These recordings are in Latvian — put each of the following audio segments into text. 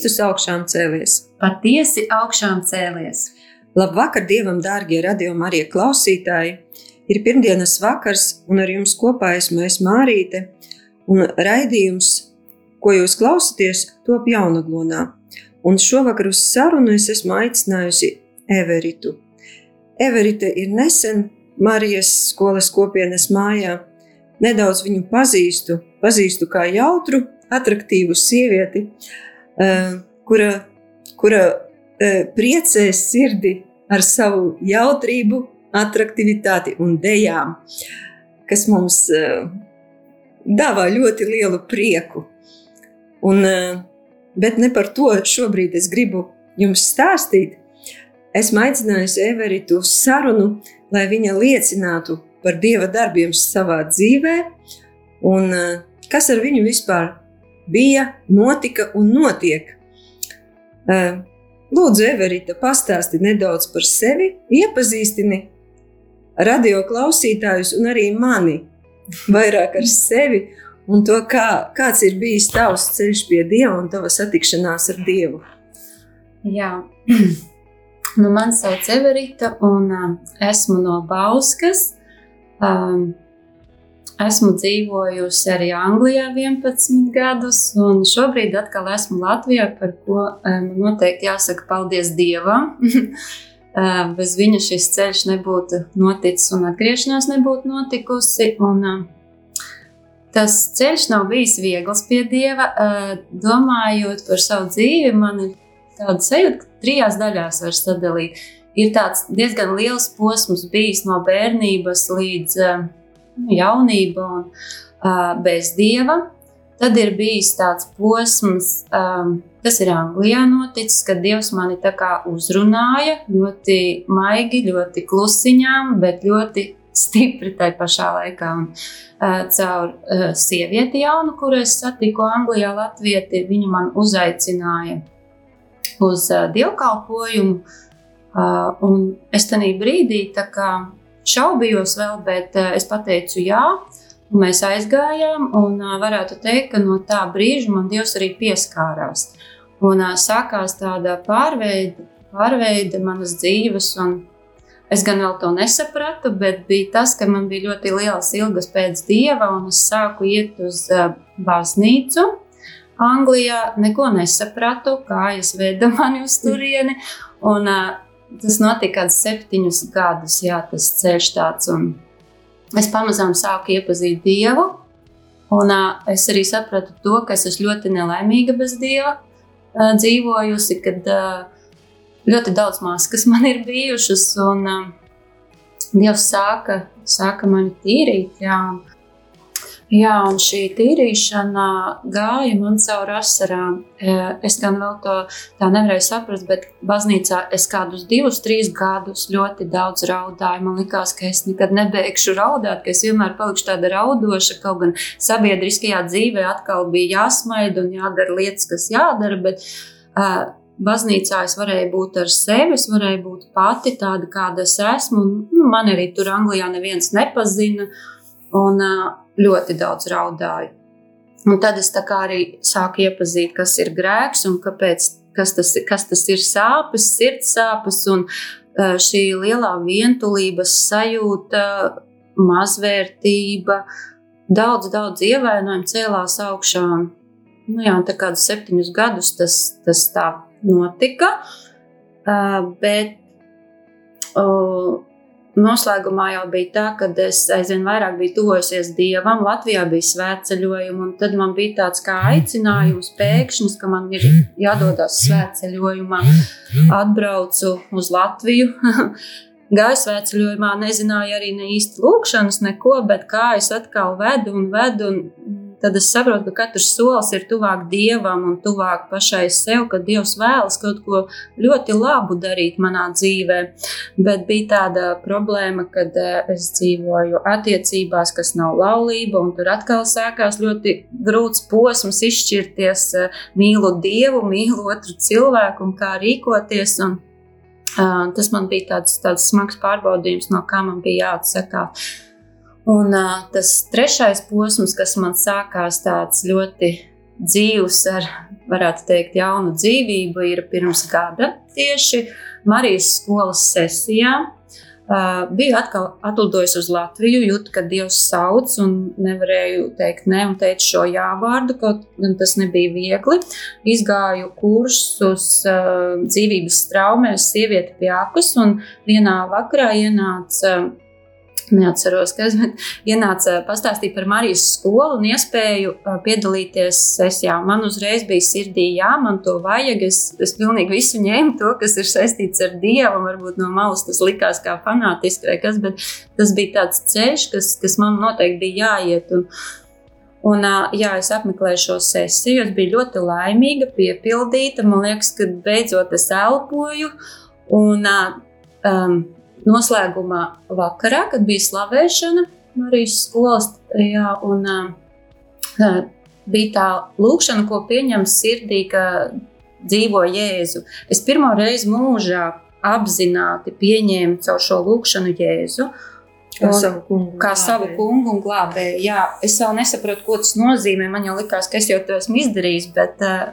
Kristus augšām cēlies. Patiesi augšām cēlies. Labvakar, Dievam, dārgie radījumi, arī klausītāji! Ir pirmdienas vakars, un ar jums kopā esmu es Mārīte, un raidījums, ko jūs klausāties, top jaunaglonā. Un šovakar uz sarunu es esmu aicinājusi Everitu. Everite ir nesen Marijas skolas kopienas mājā. Nedaudz viņu pazīstu, pazīstu kā jautru, attraktīvu sievieti, kura, kura eh, priecē sirdi ar savu jautrību, attraktivitāti un dejām, kas mums eh, dāvā ļoti lielu prieku. Un, bet ne par to šobrīd es gribu jums stāstīt. Esmu aicinājusi Everitu uz sarunu, lai viņa liecinātu par Dieva darbiem savā dzīvē un kas ar viņu vispār bija, notika un notiek. Lūdzu, Everita, pastāsti nedaudz par sevi, iepazīstini radio klausītājus un arī mani vairāk ar sevi un to, kā, kāds ir bijis tavs ceļš pie Dieva un tava satikšanās ar Dievu. Jā, nu, man sauc Everita un uh, esmu no Bauskas. Um, Esmu dzīvojusi arī Anglijā 11 gadus, un šobrīd atkal esmu Latvijā, par ko man noteikti jāsaka paldies Dievam. Bez viņa šis ceļš nebūtu noticis un atgriešanās nebūtu notikusi. Un, tas ceļš nav bijis viegls pie Dieva. Domājot par savu dzīvi, man ir tāda sajūta, ka trijās daļās var sadalīt. Ir tāds diezgan liels posms bijis no bērnības līdz jaunība un uh, bez dieva. Tad ir bijis tāds posms, um, tas ir Anglijā noticis, kad Dievs mani tā kā uzrunāja ļoti maigi, ļoti klusiņām, bet ļoti stipri tajā pašā laikā. Un, uh, caur uh, sievieti jaunu, kuru es satiku Anglijā, Latvieti, viņa man uzaicināja uz uh, dievkalpojumu. Uh, un es tajā brīdī tā kā šaubījos vēl, bet eh, es pateicu jā. Mēs aizgājām, un uh, varētu teikt, ka no tā brīža man Dievs arī pieskārās. Un uh, sākās tāda pārveide, pārveide manas dzīves, un es gan vēl to nesapratu, bet bija tas, ka man bija ļoti liels ilgas pēc Dieva, un es sāku iet uz baznīcu. Anglijā neko nesapratu, kā es vedu mani uz turieni. Un, uh, tas notika kādus septiņus gadus, jā, tas ceļš tāds. Un es pamazām sāku iepazīt Dievu, un uh, es arī sapratu to, ka es esmu ļoti nelaimīga bez Dieva uh, dzīvojusi, kad uh, ļoti daudz maskas man ir bijušas, un uh, Dievs sāka, sāka mani tīrīt, jā, un Jā, un šī tīrīšana gāja man cauri asarām. E, es gan vēl to tā nevarēju saprast, bet baznīcā es kādus divus, trīs gadus ļoti daudz raudāju. Man liekas, ka es nekad nebeigšu raudāt, ka es vienmēr palikšu tāda raudoša. Kaut gan sabiedriskajā dzīvē atkal bija jāsmaida un jādara lietas, kas jādara. Bet, uh, baznīcā es varēju būt ar sevi, es varēju būt pati tāda, kāda es esmu. Un, nu, man arī tur Anglijā neviens nepazina. Un, uh, ļoti daudz raudāju. Un tad es arī sāku iepazīt, kas ir grēks un kāpēc, kas, tas, kas tas ir sāpes, sirds sāpes un šī lielā vientulības sajūta, mazvērtība, daudz, daudz ievainojumu cēlās augšā. Nu jā, tā kādus septiņus gadus tas, tas tā notika. Uh, bet Noslēgumā jau bija tā, ka es aizvien vairāk biju tuvojusies dievam. Latvijā bija svētceļojumi, un tad man bija tāds kā aicinājums pēkšņs, ka man ir jādodas svētceļojumā. Atbraucu uz Latviju. Gāju svētceļojumā, nezināju arī ne īsti lūkšanas, neko, bet kā es atkal vedu un vedu. Un tad es saprotu, ka katrs solis ir tuvāk dievam un tuvāk pašai sev, ka dievs vēlas kaut ko ļoti labu darīt manā dzīvē. Bet bija tāda problēma, kad eh, es dzīvoju attiecībās, kas nav laulība, un tur atkal sākās ļoti grūts posms izšķirties, eh, mīlu dievu, mīlu otru cilvēku un kā rīkoties. Un, uh, tas man bija tāds, tāds smags pārbaudījums, no kā man bija jāatsakās. Un uh, tas trešais posms, kas man sākās tāds ļoti dzīvs, ar, varētu teikt, jaunu dzīvību, ir pirms gada tieši Marijas skolas sesijā. Uh, biju atkal atlidojusi uz Latviju, jūtu, ka Dievs sauc, un nevarēju teikt nē, un teicu šo jā vārdu, kaut gan tas nebija viegli. Izgāju kursus uh, dzīvības traumēs, sieviete pie akus, un vienā vakarā ienāca uh, neatceros, kas, ienāca pastāstīt par Marijas skolu un iespēju piedalīties sesijā. Man uzreiz bija sirdī, jā, man to vajag. Es, es pilnīgi visu ņēmu to, kas ir saistīts ar Dievu. Varbūt no malas tas likās kā fanātiski vai kas, bet tas bija tāds ceļš, kas, kas man noteikti bija jāiet. Un, Un, jā, es apmeklēju šo sesiju. Es biju ļoti laimīga, piepildīta. Man liekas, ka beidzot es elpoju. Un, um, noslēgumā vakarā, kad bija slavēšana Marijas skolas, jā, un uh, bija tā lūkšana, ko pieņem sirdī, ka dzīvo Jēzu. Es pirmo reizi mūžā apzināti pieņēmu caur šo lūkšanu Jēzu. Kā savu kungu. Kā savu kungu un glābēju. Jā, es vēl nesaprotu, ko tas nozīmē. Man jau likās, ka es jau to esmu izdarījis, bet uh,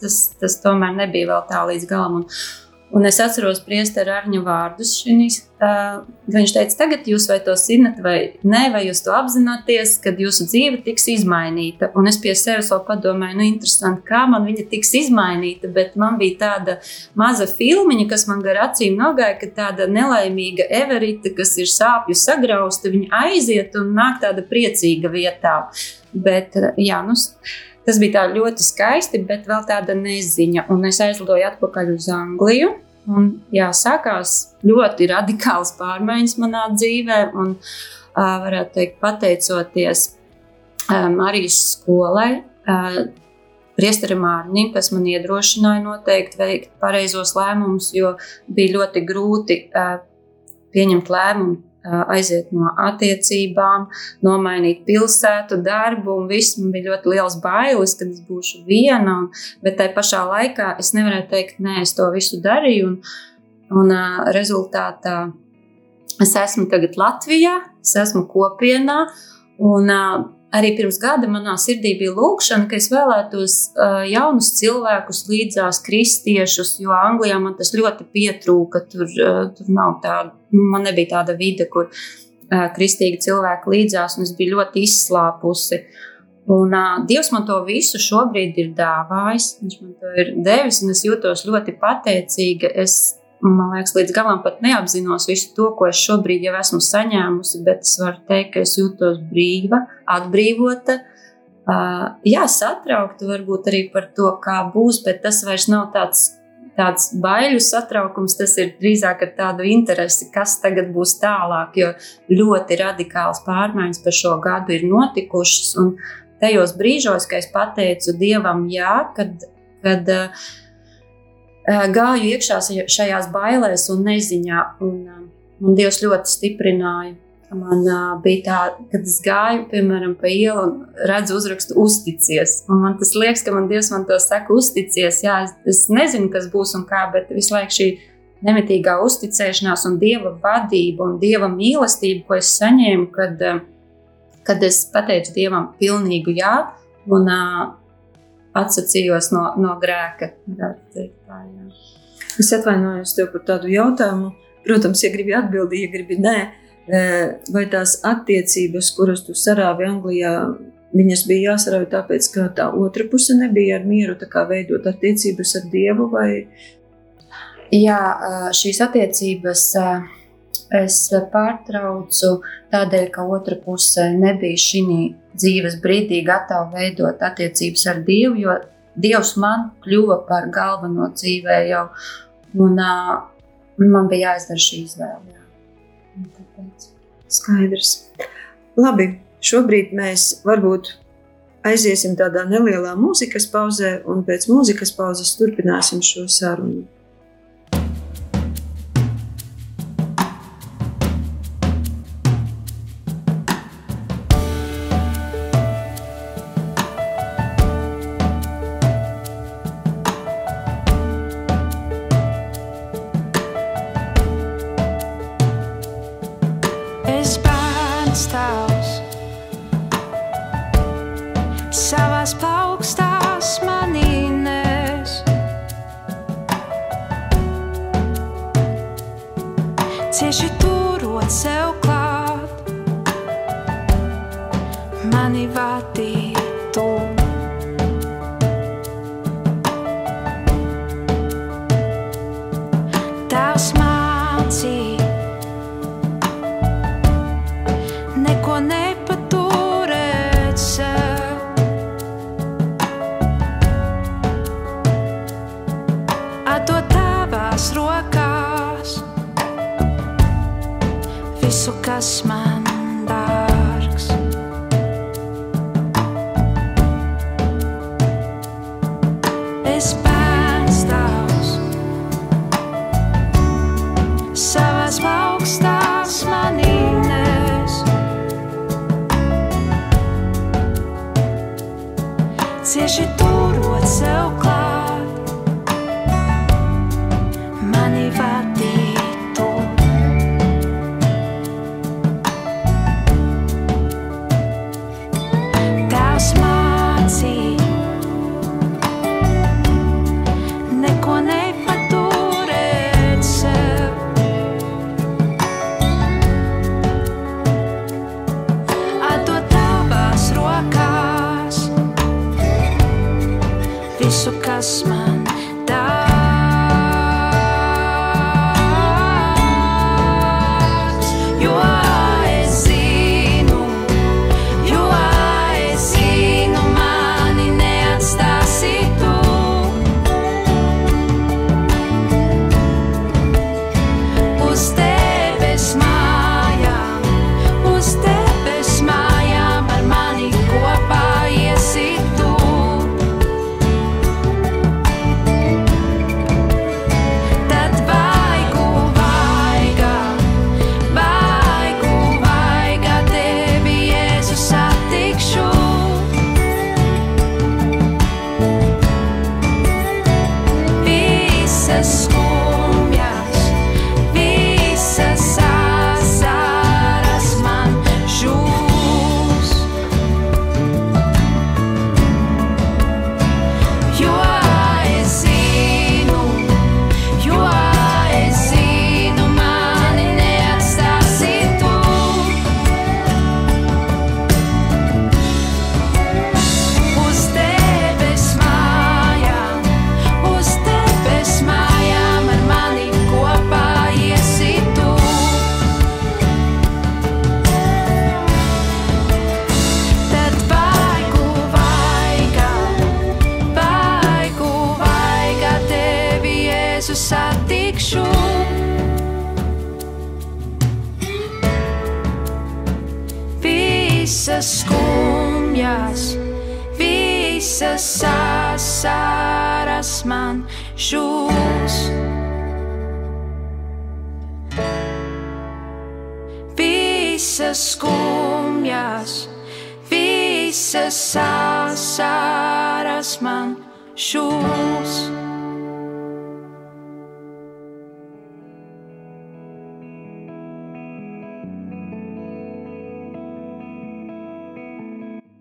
tas, tas tomēr nebija vēl tā līdz galam. Un, Un es atceros priesteru Arņa vārdus. Šinīs, uh, viņš teica, tagad jūs vai to zinat, vai nē, vai jūs to apzināties, kad jūsu dzīve tiks izmainīta. Un es pie sevis vēl padomāju, nu, interesanti, kā man viņa tiks izmainīta. Bet man bija tāda maza filmiņa, kas man gar acīm nogāja, ka tāda nelaimīga everita, kas ir sāpju sagrausta, viņa aiziet un nāk tāda priecīga vietā. Bet, jā, nu, Tas bija ļoti skaisti, bet vēl tāda neziņa. Un es aizlidoju atpakaļ uz Angliju. Un, jā, sākās ļoti radikāls pārmaiņas manā dzīvē. Un, varētu teikt, pateicoties Marijas skolai, priesterim Mārnim, kas man iedrošināja noteikti veikt pareizos lēmumus, jo bija ļoti grūti pieņemt lēmumu aiziet no attiecībām, nomainīt pilsētu, darbu un viss. Man bija ļoti liels bailes, kad es būšu viena, un, bet tajā pašā laikā es nevarēju teikt, nē, es to visu darīju. Un, un rezultātā es esmu tagad Latvijā, es esmu kopienā. Un, uh, arī pirms gada manā sirdī bija lūkšana, ka es vēlētos uh, jaunus cilvēkus līdzās, kristiešus, jo Anglijā man tas ļoti pietrūka. Tur, uh, tur nav tāda, man nebija tāda vide, kur uh, kristīgi cilvēki līdzās, un es biju ļoti izslāpusi. Un, uh, Dievs man to visu šobrīd ir dāvājis. Viņš man to ir devis, un es jūtos ļoti pateicīga. Es man liekas, līdz galam pat neapzinos visu to, ko es šobrīd jau esmu saņēmusi, bet es varu teikt, ka es jūtos brīva, atbrīvota. Uh, jā, satraukta varbūt arī par to, kā būs, bet tas vairs nav tāds, tāds baiļu satraukums. Tas ir drīzāk ar tādu interesi, kas tagad būs tālāk, jo ļoti radikāls pārmaiņas par šo gadu ir notikušas. Un tajos brīžos, kad es pateicu Dievam, jā, kad, kad uh, gāju iekšā šajās bailēs un neziņā, un, un Dievs ļoti stiprināja. Man uh, bija tā, kad es gāju, piemēram, pa ielu un redzu uzrakstu uzticies. Un man tas liekas, ka man Dievs man to saka, uzticies. Jā, es, es nezinu, kas būs un kā, bet visu laiku šī nemitīgā uzticēšanās un Dieva vadība un Dieva mīlestība, ko es saņēmu, kad, kad es pateicu Dievam pilnīgu jā. Un, uh, atsacījos no, no grēka. Teikt, tā, jā. es atvainojos tev par tādu jautājumu. Protams, ja gribi atbildēt, ja gribi nē, e, vai tās attiecības, kuras tu sarāvi Anglijā, viņas bija jāsarauj tāpēc, ka tā otra puse nebija ar mieru veidot attiecības ar Dievu? Vai... Jā, šīs attiecības es pārtraucu tādēļ, ka otra puse nebija šī dzīves brīdī gatava veidot attiecības ar Dievu, jo Dievs man kļuva par galveno dzīvē jau, un uh, man bija jāizdara šī izvēle. Jā. Skaidrs. Labi, šobrīd mēs varbūt aiziesim tādā nelielā mūzikas pauzē, un pēc mūzikas pauzes turpināsim šo sarunu. viso kas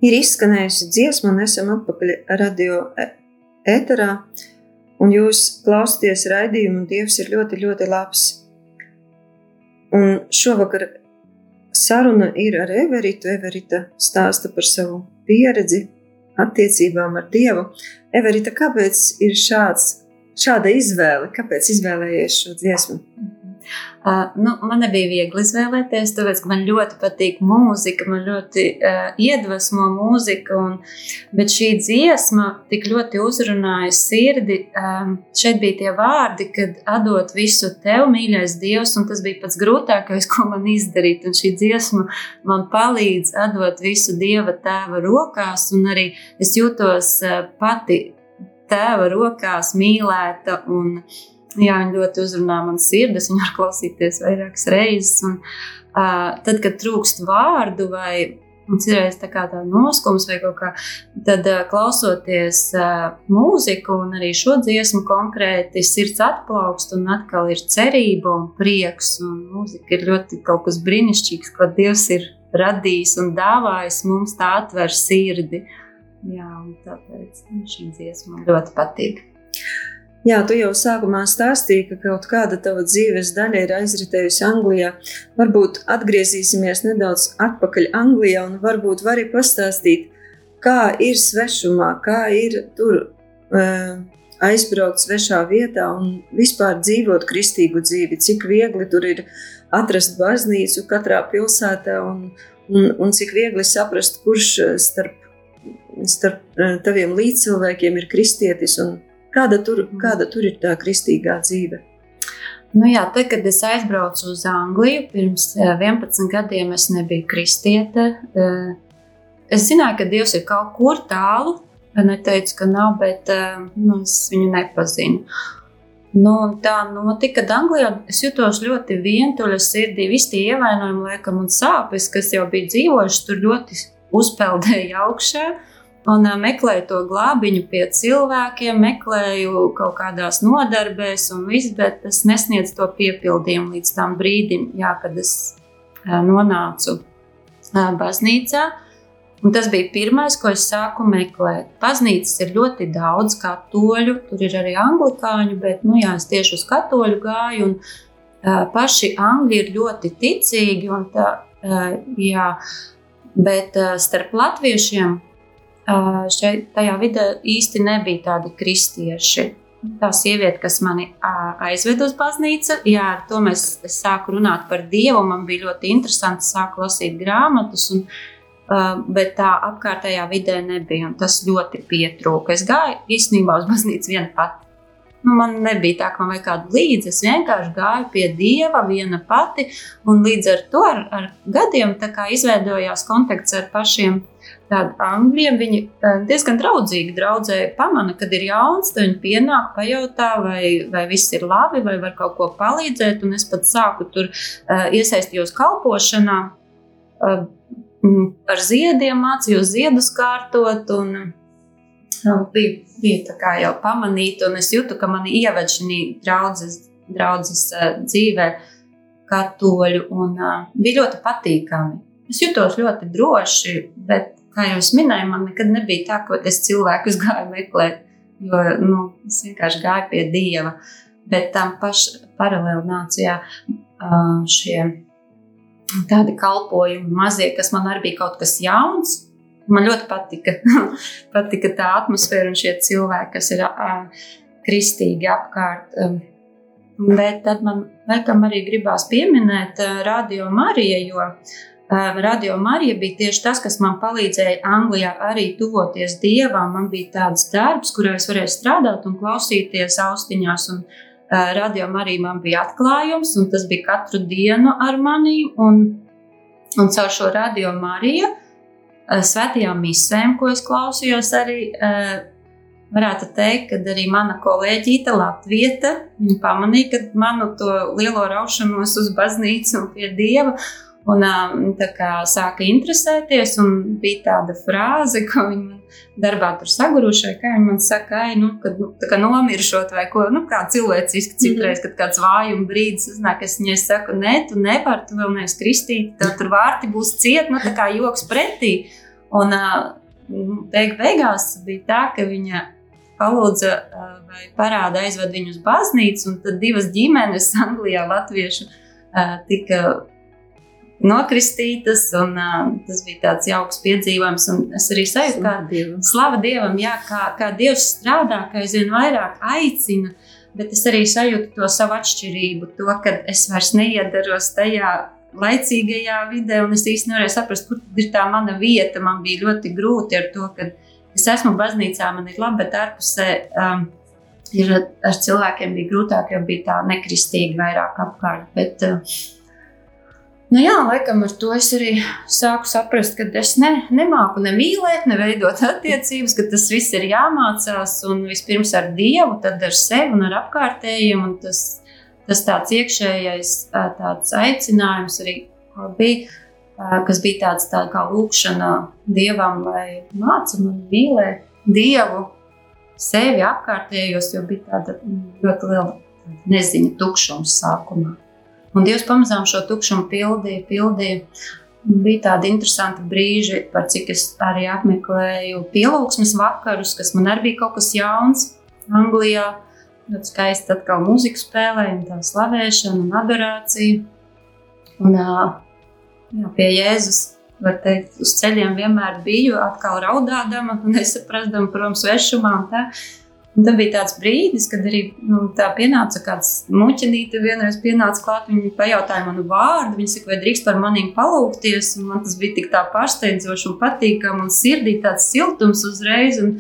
ir izskanējusi dziesma, un esam atpakaļ radio ēterā. Un jūs klausāties raidījumu, un Dievs ir ļoti, ļoti labs. Un šovakar saruna ir ar Everitu. Everita stāsta par savu pieredzi, attiecībām ar Dievu. Everita, kāpēc ir šāds, šāda izvēle? Kāpēc izvēlējies šo dziesmu? Uh, nu, man nebija viegli izvēlēties, tāpēc, man ļoti patīk mūzika, man ļoti uh, iedvesmo mūzika. Un, bet šī dziesma tik ļoti uzrunāja sirdi. Um, šeit bija tie vārdi, kad atdot visu tev, mīļais Dievs, un tas bija pats grūtākais, ko man izdarīt. Un šī dziesma man palīdz atdot visu Dieva tēva rokās, un arī es jūtos uh, pati tēva rokās mīlēta. Un, jā, viņa ļoti uzrunā man sirdi, es viņu varu klausīties vairākas reizes. Un, uh, tad, kad trūkst vārdu vai citreiz tā kā tā noskums vai kaut kā, tad uh, klausoties uh, mūziku un arī šo dziesmu konkrēti sirds atplaukst un atkal ir cerība un prieks un mūzika ir ļoti kaut kas brīnišķīgs, ko Dievs ir radījis un dāvājis mums tā atver sirdi. Jā, un tāpēc šī dziesma ļoti patīk. Jā, tu jau sākumā stāstīji, ka kaut kāda tava dzīves daļa ir aizritējusi Anglijā. Varbūt atgriezīsimies nedaudz atpakaļ Anglijā un varbūt vari pastāstīt, kā ir svešumā, kā ir tur uh, aizbraukt svešā vietā un vispār dzīvot kristīgu dzīvi, cik viegli tur ir atrast baznīcu katrā pilsētā un, un, un cik viegli saprast, kurš starp, starp taviem līdzcilvēkiem ir kristietis un Kāda tur, kāda tur ir tā kristīgā dzīve? Nu jā, tad, kad es aizbraucu uz Angliju, pirms 11 eh, gadiem es nebiju kristiete. Eh, es zināju, ka Dievs ir kaut kur tālu. Neteicu, ka nav, bet eh, nu, es viņu nepazinu. Nu, tā notika, kad Anglijā es jutos ļoti vientuļa sirdī. Visi tie ievainojumi, laikam, un sāpes, kas jau bija dzīvojuši, tur ļoti uzpeldēja augšā. Uh, un meklēju to glābiņu pie cilvēkiem, meklēju kaut kādās nodarbēs, un viss, bet tas nesniedz to piepildījumu līdz tam brīdim, jā, kad es nonācu baznīcā. Un tas bija pirmais, ko es sāku meklēt. Baznīcas ir ļoti daudz katoļu, tur ir arī anglikāņu, bet nu, jā, es tieši uz katoļu gāju. Un, uh, paši angļi ir ļoti ticīgi, un tā, uh, jā, bet uh, starp latviešiem šeit, tajā vidē īsti nebija tādi kristieši. Tā sieviete, kas mani aizved uz baznīcu, jā, ar to mēs sāku runāt par Dievu. Man bija ļoti interesanti, sāku lasīt grāmatas, un, bet tā apkārtējā vidē nebija. Tas ļoti pietrūka. Es gāju īstenībā uz baznīcu viena pati. Nu, man nebija tā, ka man vajag kādu līdzi. Es vienkārši gāju pie dieva viena pati, un līdz ar to ar, ar gadiem izveidojās kontakts ar pašiem Tādi angļiem viņi eh, diezgan draudzīgi draudzēja, pamana, kad ir jauns, tad viņi pienāk, pajautā, vai, vai viss ir labi, vai var kaut ko palīdzēt. Un es pat sāku tur uh, iesaistījos kalpošanā, uh, ar ziediem mācījos ziedus kārtot. Un, bija, bija tā kā jau pamanīta, un es jūtu, ka mani ieved šī draudzes, draudzes dzīvē katoļu, un bija ļoti patīkami. Es jutos ļoti droši, bet kā jau es minēju, man nekad nebija tā, ka es cilvēkus gāju meklēt, jo nu, es vienkārši gāju pie dieva. Bet tam pašam paralēli nācijā šie tādi kalpojumi, mazie, kas man arī bija kaut kas jauns. Man ļoti patika, patika tā atmosfēra un šie cilvēki, kas ir kristīgi apkārt. Bet tad man laikam arī gribās pieminēt Radio Mariju, jo Radio Marija bija tieši tas, kas man palīdzēja Anglijā arī tuvoties dievam. Man bija tāds darbs, kurā es varēju strādāt un klausīties austiņās. Un, radio Marija man bija atklājums, un tas bija katru dienu ar mani. Un, un caur šo Radio Mariju svētajām misēm, ko es klausījos arī. Varētu teikt, ka arī mana kolēģīte Latvija pamanīja, manu to lielo raušanos uz baznīcu un pie dieva, Un tā kā sāka interesēties, un bija tāda frāze, ko viņa man darbā tur sagurušai, kā viņa man saka, ai, nu, kad nu, tā kā nomiršot vai ko, nu, kā cilvēciski citreiz, kad kāds vājuma brīdis uznāk, es viņai saku, nē, tu nevari, tu vēl neesi kristīti, tev tur vārti būs ciet, nu, tā kā joks pretī. Un beig beigās bija tā, ka viņa palūdza vai parāda aizved viņu uz baznīcu, un tad divas ģimenes Anglijā latviešu tika nokristītas, un uh, tas bija tāds jauks piedzīvojums. Es arī sajūtu, ka Slava Dievam, jā, kā, kā Dievs strādā, kā aizvien vairāk aicina bet es arī sajūtu to savu atšķirību, to, ka es vairs neiedaros tajā laicīgajā vidē, un es īsti nevarēju saprast, kur ir tā mana vieta. Man bija ļoti grūti ar to, ka es esmu baznīcā, man ir labi, bet ārpusē um, ir ar cilvēkiem bija grūtāk, jo bija tā nekristīgi vairāk apkārt. Bet, uh, Nu jā, laikam ar to es arī sāku saprast, ka es ne, nemāku ne mīlēt, ne veidot attiecības, ka tas viss ir jāmācās un vispirms ar Dievu, tad ar sevi un ar apkārtējiem. Un tas, tas tāds iekšējais tāds aicinājums arī bija, kas bija tāds tā kā lūkšana Dievam, lai māca man mīlēt Dievu, sevi apkārtējos, jo bija tāda ļoti liela neziņa tukšums sākumā. Un Dievs pamazām šo tukšumu pildīja, pildīja. Bija tādi interesanti brīži, par cik es arī apmeklēju pielūgsmes vakarus, kas man arī bija kaut kas jauns Anglijā ļoti skaisti atkal mūzika spēlē, un tā slavēšana un adorācija. Un, jā, pie Jēzus, var teikt, uz ceļiem vienmēr biju, atkal raudādama, nesaprastama, protams, svešumā. Un tā. Un tad bija tāds brīdis, kad arī nu, tā pienāca kāds muķenīte, vienreiz pienāca klāt, viņa pajautāja manu vārdu, viņa saka, vai drīkst par maniem palūkties, un man tas bija tik tā pārsteidzoši un patīkami, un sirdī tāds siltums uzreiz, un,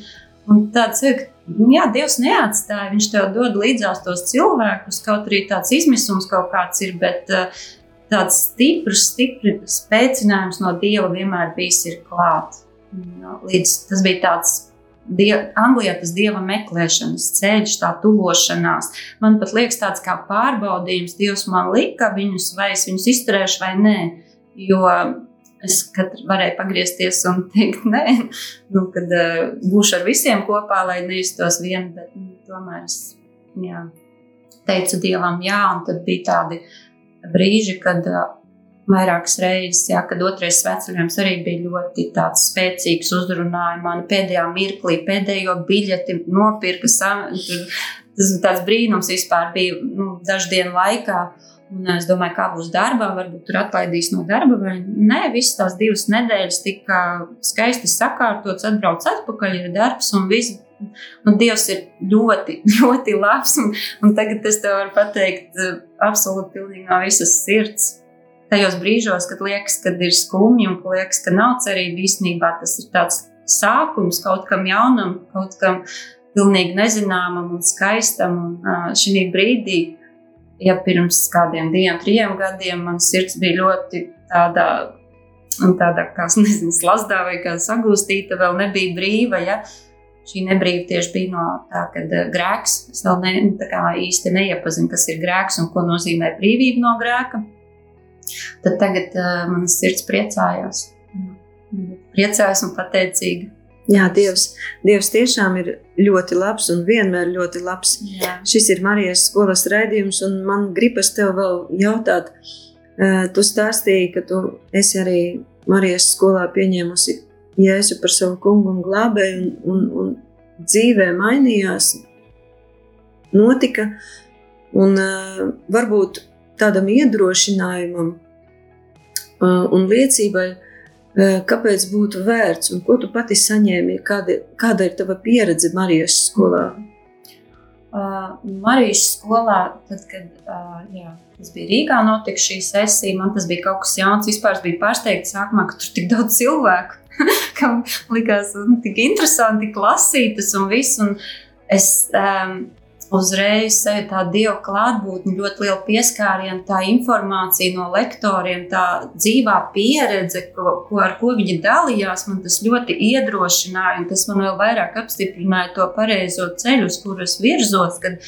un tāds, ka Jā, Dievs neatstāja. Viņš tev dod līdzās tos cilvēkus, kaut arī tāds izmisums kaut kāds ir, bet uh, tāds stiprs, stiprs spēcinājums no Dieva vienmēr bijis klāt. Nu, līdz tas bija tāds. Die, Anglijā tas dieva meklēšanas ceļš, tā tuvošanās. Man pat liekas, tāds kā pārbaudījums. Dievs man lika viņus, vai es viņus izturēšu vai nē. Jo Es varēju pagriezties un teikt, nē, nu, kad uh, būšu ar visiem kopā, lai nejustos viena, bet nu, tomēr es jā, teicu Dievam, jā, un tad bija tādi brīži, kad uh, vairākas reizes, jā, kad otrais sveceļojums arī bija ļoti tāds spēcīgs, uzrunāja mani pēdējā mirklī, pēdējo biļeti nopirka. Tas tāds brīnums vispār bija nu, dažu dienu laikā. Un es domāju, kā būs darbā, varbūt tur atlaidīs no darba vai nē. Visas tās divas nedēļas tika skaisti sakārtotas, atbrauc atpakaļ, ir darbs un viss. Un Dievs ir ļoti, ļoti labs. Un, un tagad es tev varu pateikt, absolūti no visas sirds. Tajos brīžos, kad liekas, ka ir skumji un liekas, ka nav cerība, īstenībā tas ir tāds sākums kaut kam jaunam, kaut kam pilnīgi nezināmam un skaistam. Un šī brīdī ja pirms kādiem diviem, trim gadiem man sirds bija ļoti tādā, tādā kā nezinu, slazdā vai kā sagūstīta, vēl nebija brīva. Ja? Šī nebrīva tieši bija no tā, ka grēks. Es vēl ne, īsti neiepazinu, kas ir grēks un ko nozīmē brīvība no grēka. Tad tagad uh, manas sirds priecājās. Priecājos un pateicīga Jā, Dievs, Dievs tiešām ir ļoti labs un vienmēr ļoti labs. Jā. Šis ir Marijas skolas raidījums, un man gribas tev vēl jautāt, tu stāstīji, ka tu esi arī Marijas skolā pieņēmusi Jēzu par savu kungu un glābēju, un, un, un dzīvē mainījās, notika, un varbūt tādam iedrošinājumam un liecībai, Kāpēc būtu vērts un ko tu pati saņēmi? Kāda, kāda ir tava pieredze Marijas skolā? Uh, Marijas skolā, tad, kad uh, jā, tas bija Rīgā, notika šī sesija, man tas bija kaut kas jauns. Vispār bija pārsteigts sākumā, ka tur tik daudz cilvēku, kam likās un, tik interesanti, tik lasītas un viss. Un es, um, uzreiz tā dieva klātbūtne, ļoti liela pieskāriena, tā informācija no lektoriem, tā dzīvā pieredze, ko, ko, ar ko viņi dalījās, man tas ļoti iedrošināja, un tas man vēl vairāk apstiprināja to pareizo ceļu, uz kuras virzos, kad,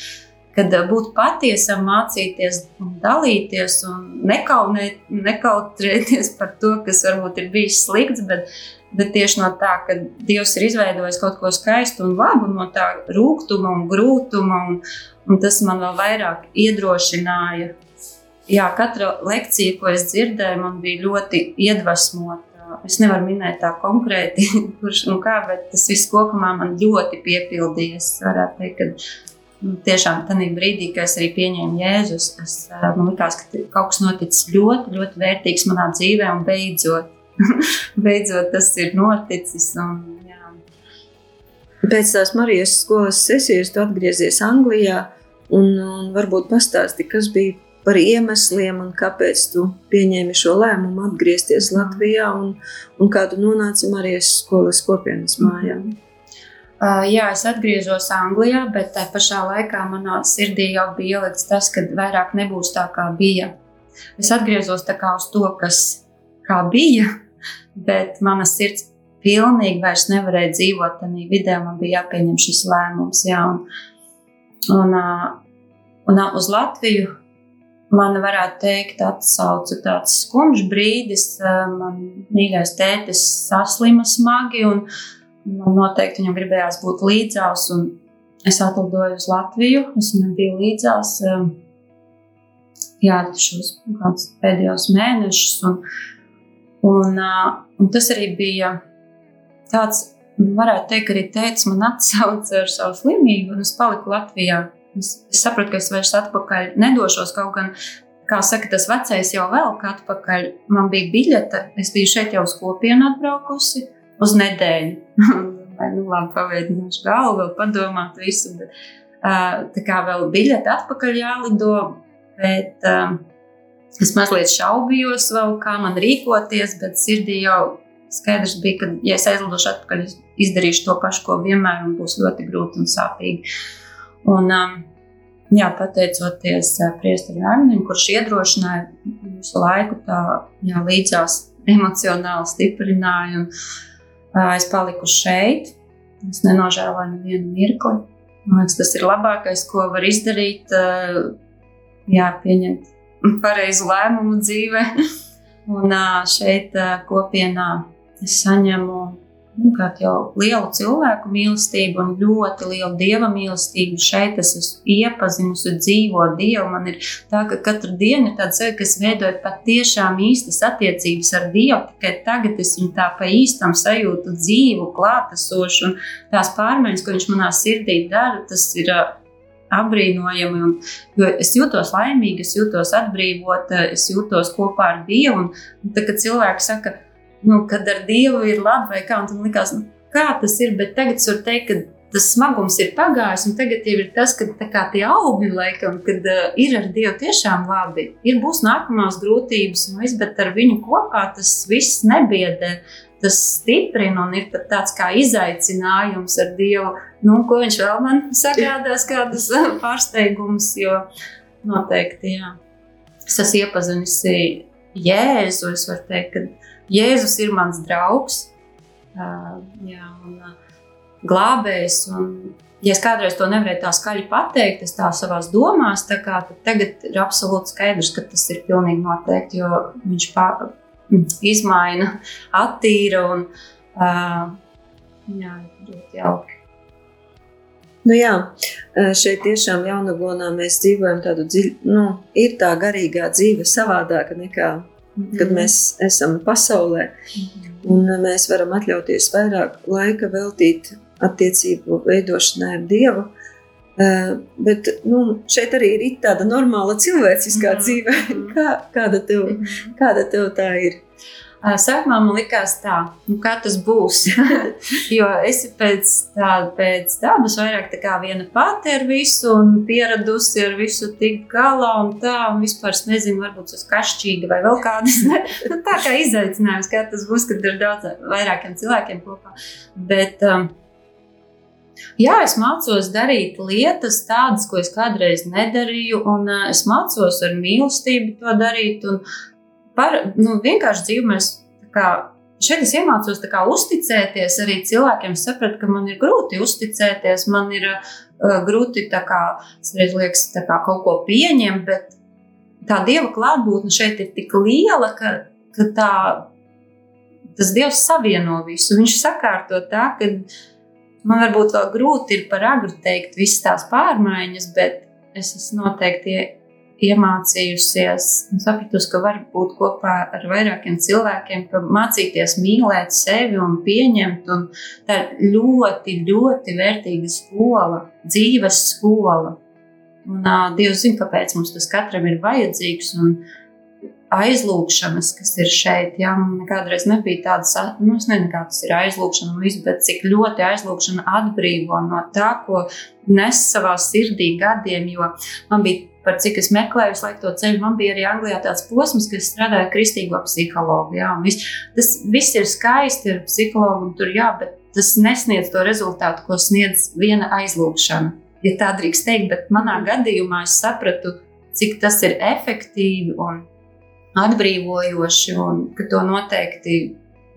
kad būt patiesam, mācīties un dalīties un nekaunēt, nekautrēties par to, kas varbūt ir bijis slikts, bet bet tieši no tā, ka Dievs ir izveidojis kaut ko skaistu un labu, no tā rūkuma un grūtuma, un, un tas man vēl vairāk iedrošināja. Jā, katra lekcija, ko es dzirdēju, man bija ļoti iedvesmota. Es nevaru minēt tā konkrēti, kurš un kā, bet tas viss kopumā man ļoti piepildījies. Es varētu teikt, ka nu, tiešām tajā brīdī, kad es arī pieņēmu Jēzus, es, man likās, ka kaut kas noticis ļoti, ļoti vērtīgs manā dzīvē un beidzot beidzot tas ir noticis. Un, jā. Pēc tās Marijas skolas sesijas tu atgriezies Anglijā. Un, un varbūt pastāsti, kas bija par iemesliem un kāpēc tu pieņēmi šo lēmumu atgriezties Latvijā un, un kādu nonāci Marijas skolas kopienas mājā. Mm -hmm. Uh, jā, es atgriezos Anglijā, bet tajā pašā laikā manā sirdī jau bija ielikts tas, ka vairāk nebūs tā, kā bija. Es atgriezos tā kā uz to, kas bija, bet mana sirds pilnīgi vairs nevarēja dzīvot tajā vidē. Man bija jāpieņem šis lēmums. Jā, un, un, un uz Latviju man varētu teikt, atsauca tāds skumjš brīdis. Man mīļais tētis saslima smagi. Un, Man noteikti viņam gribējās būt līdzās, un es atlidoju uz Latviju. Es viņam biju līdzās um, jā, šos pēdējos mēnešus. Un, un, uh, un tas arī bija tāds, varētu teikt, arī teicis, man atsauca ar savu slimību, un es paliku Latvijā. Es, es sapratu, ka es vairs atpakaļ nedošos kaut gan. Kā saka, tas vecais jau vēl kā atpakaļ. Man bija biļete, es biju šeit jau uz kopienu atbraukusi uz nedēļu. Vai nu labi paveidināšu galvu, vēl padomāt visu. Bet, uh, tā kā vēl biļete atpakaļ jālido, bet uh, es mazliet šaubījos vēl, kā man rīkoties, bet sirdī jau skaidrs bija, ka, ja es aizlidošu atpakaļ, izdarīšu to pašu, ko vienmēr, un būs ļoti grūti un sāpīgi. Un, um, jā, pateicoties priesterim Arnim, kurš iedrošināja visu laiku tā jā, līdzās emocionāli stiprināja. Un, Es paliku šeit, es nenožēloju nevienu mirkli. Man liekas, tas ir labākais, ko var izdarīt. Jā, pieņemt pareizu lēmumu dzīvē. Un šeit kopienā es saņemu nu, jau lielu cilvēku mīlestību un ļoti lielu dieva mīlestību. Šeit es esmu iepazinusi dzīvo dievu. Man ir tā, ka katru dienu ir tāds sajūta, ka es veidoju patiešām īstas attiecības ar dievu. Tikai tagad es viņu tā pa īstam sajūtu dzīvu, klātesošu un tās pārmaiņas, ko viņš manā sirdī dara, tas ir apbrīnojami. Un, es jūtos laimīga, es jūtos atbrīvota, es jūtos kopā ar Dievu. Un, un tad, kad cilvēki saka, nu, kad ar Dievu ir labi vai kā. Un tam likās, nu, kā tas ir, bet tagad es varu teikt, ka tas smagums ir pagājis, un tagad jau ir tas, ka kā, tie augļi, laikam, kad uh, ir ar Dievu tiešām labi. Ir būs nākamās grūtības, un viss, bet ar viņu kopā tas viss nebiedē. Tas stiprina un ir pat tāds kā izaicinājums ar Dievu. Nu, ko viņš vēl man sagādās, kādas pārsteigumus, jo noteikti, jā. Es esmu iepazinusi Jēzu, es varu teikt, ka Jēzus ir mans draugs, jā, un glābējs. Un, ja es kādreiz to nevarēju tā skaļi pateikt, es tā savā domās, tā kā, tagad ir absolūti skaidrs, ka tas ir pilnīgi noteikti, jo viņš pār, izmaina, attīra un jā, ļoti jauki. Nu jā, šeit tiešām jaunavonā mēs dzīvojam tādu dziļu, nu, ir tā garīgā dzīve savādāka nekā kad mēs esam pasaulē. Un mēs varam atļauties vairāk laika veltīt attiecību veidošanai ar Dievu. Uh, bet nu, šeit arī ir tāda normāla cilvēciskā dzīve. Kā, kāda, tev, kāda tev tā ir? Sākumā man likās, tā, nu, kā tas būs. jo es pēc, tā, pēc dabas vairāk tā kā viena pati ar visu, un pieradusi ar visu tikt galā, un tā, un vispār es nezinu, varbūt tas kašķīga vai vēl kādas. nu, tā kā izaicinājums, kā tas būs, kad ir daudz vairākiem cilvēkiem kopā. Bet, um, Jā, es mācos darīt lietas, tādas, ko es kādreiz nedarīju, un uh, es mācos ar mīlestību to darīt. Un, par nu, vienkārši dzīvi mēs kā, šeit es iemācos kā, uzticēties arī cilvēkiem. Es sapratu, ka man ir grūti uzticēties, man ir uh, grūti kā, liekas, kā, kaut ko pieņemt, bet tā dieva klātbūtne šeit ir tik liela, ka, ka tā, tas dievs savieno visu. Viņš sakārto tā, ka man varbūt vēl grūti ir par agru teikt visas tās pārmaiņas, bet es esmu noteikti iemācījusies un sapratusi, ka var būt kopā ar vairākiem cilvēkiem, ka mācīties mīlēt sevi un pieņemt. Un tā ir ļoti, ļoti vērtīga skola, dzīves skola. Un, uh, Dievs zina, kāpēc mums tas katram ir vajadzīgs. Un, aizlūgšanas, kas ir šeit. Jā, man kādreiz nebija tādas, nu, es nezinu, kā tas ir aizlūgšana, viss, bet cik ļoti aizlūgšana atbrīvo no tā, ko nes savā sirdī gadiem, jo man bija. Par cik es meklēju laiku to ceļu, man bija arī Anglijā tāds posms, kas strādāja kristīgo psihologu. Jā, vis, tas viss ir skaisti ar psihologu, un tur jā, bet tas nesniedz to rezultātu, ko sniedz viena aizlūgšana. Ja tā drīkst teikt, bet manā gadījumā es sapratu, cik tas ir efektīvi un atbrīvojoši, un ka to noteikti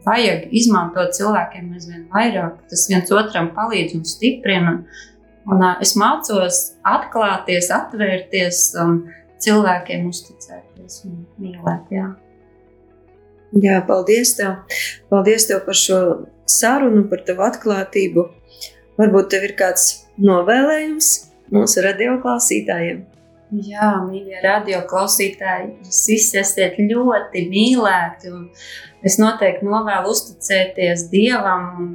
vajag izmantot cilvēkiem aizvien vairāk. Tas viens otram palīdz un stiprina. Un, un, es mācos atklāties, atvērties un cilvēkiem uzticēties un mīlēt. Jā. Jā, paldies tev. Paldies tev par šo sarunu, par tavu atklātību. Varbūt tev ir kāds novēlējums mūsu radioklausītājiem. Jā, mīļie radio klausītāji, jūs visi esat ļoti mīlēti. Es noteikti novēlu uzticēties Dievam un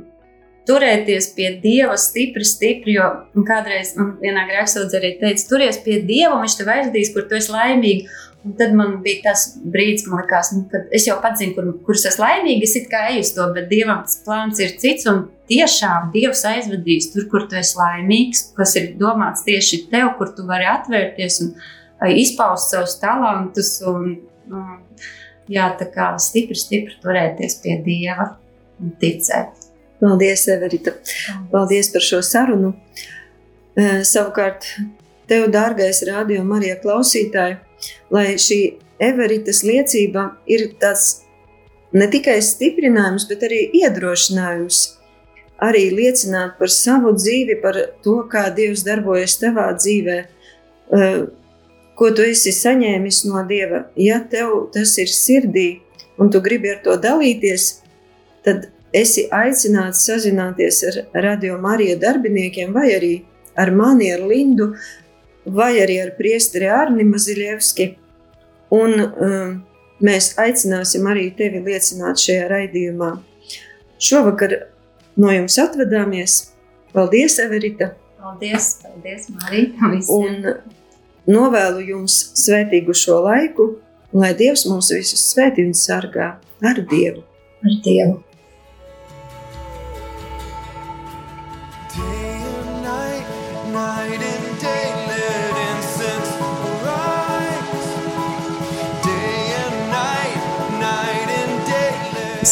turēties pie Dieva stipri, stipri. Jo kādreiz man vienā grēksaudzē arī teica, turies pie Dieva, viņš tev aizdīs, kur tu esi laimīgs. Un tad man bija tas brīdis, kad likās, nu, ka es jau pats zinu, kur, kur es esmu laimīgs, es kā eju uz to, bet Dievam tas plāns ir cits. Un tiešām Dievs aizvedīs tur, kur tu esi laimīgs, kas ir domāts tieši tev, kur tu vari atvērties un izpaust savus talantus. Un, un, jā, tā kā stipri, stipri turēties pie Dieva un ticēt. Paldies, Everita! Paldies par šo sarunu! Uh, savukārt, tev, dārgais radio Marija klausītāji, lai šī Everitas liecība ir tāds ne tikai stiprinājums, bet arī iedrošinājums arī liecināt par savu dzīvi, par to, kā Dievs darbojas tavā dzīvē, eh, ko tu esi saņēmis no Dieva. Ja tev tas ir sirdī un tu gribi ar to dalīties, tad esi aicināts sazināties ar Radio Marija darbiniekiem vai arī ar mani, ar Lindu, vai arī ar priesteri Arni Maziļevski. Un um, mēs aicināsim arī tevi liecināt šajā raidījumā. Šovakar no jums atvadāmies. Paldies, Everita! Paldies, paldies Marija! Un novēlu jums svētīgu šo laiku, lai Dievs mūs visus svētī un sargā ar Dievu! Ar Dievu!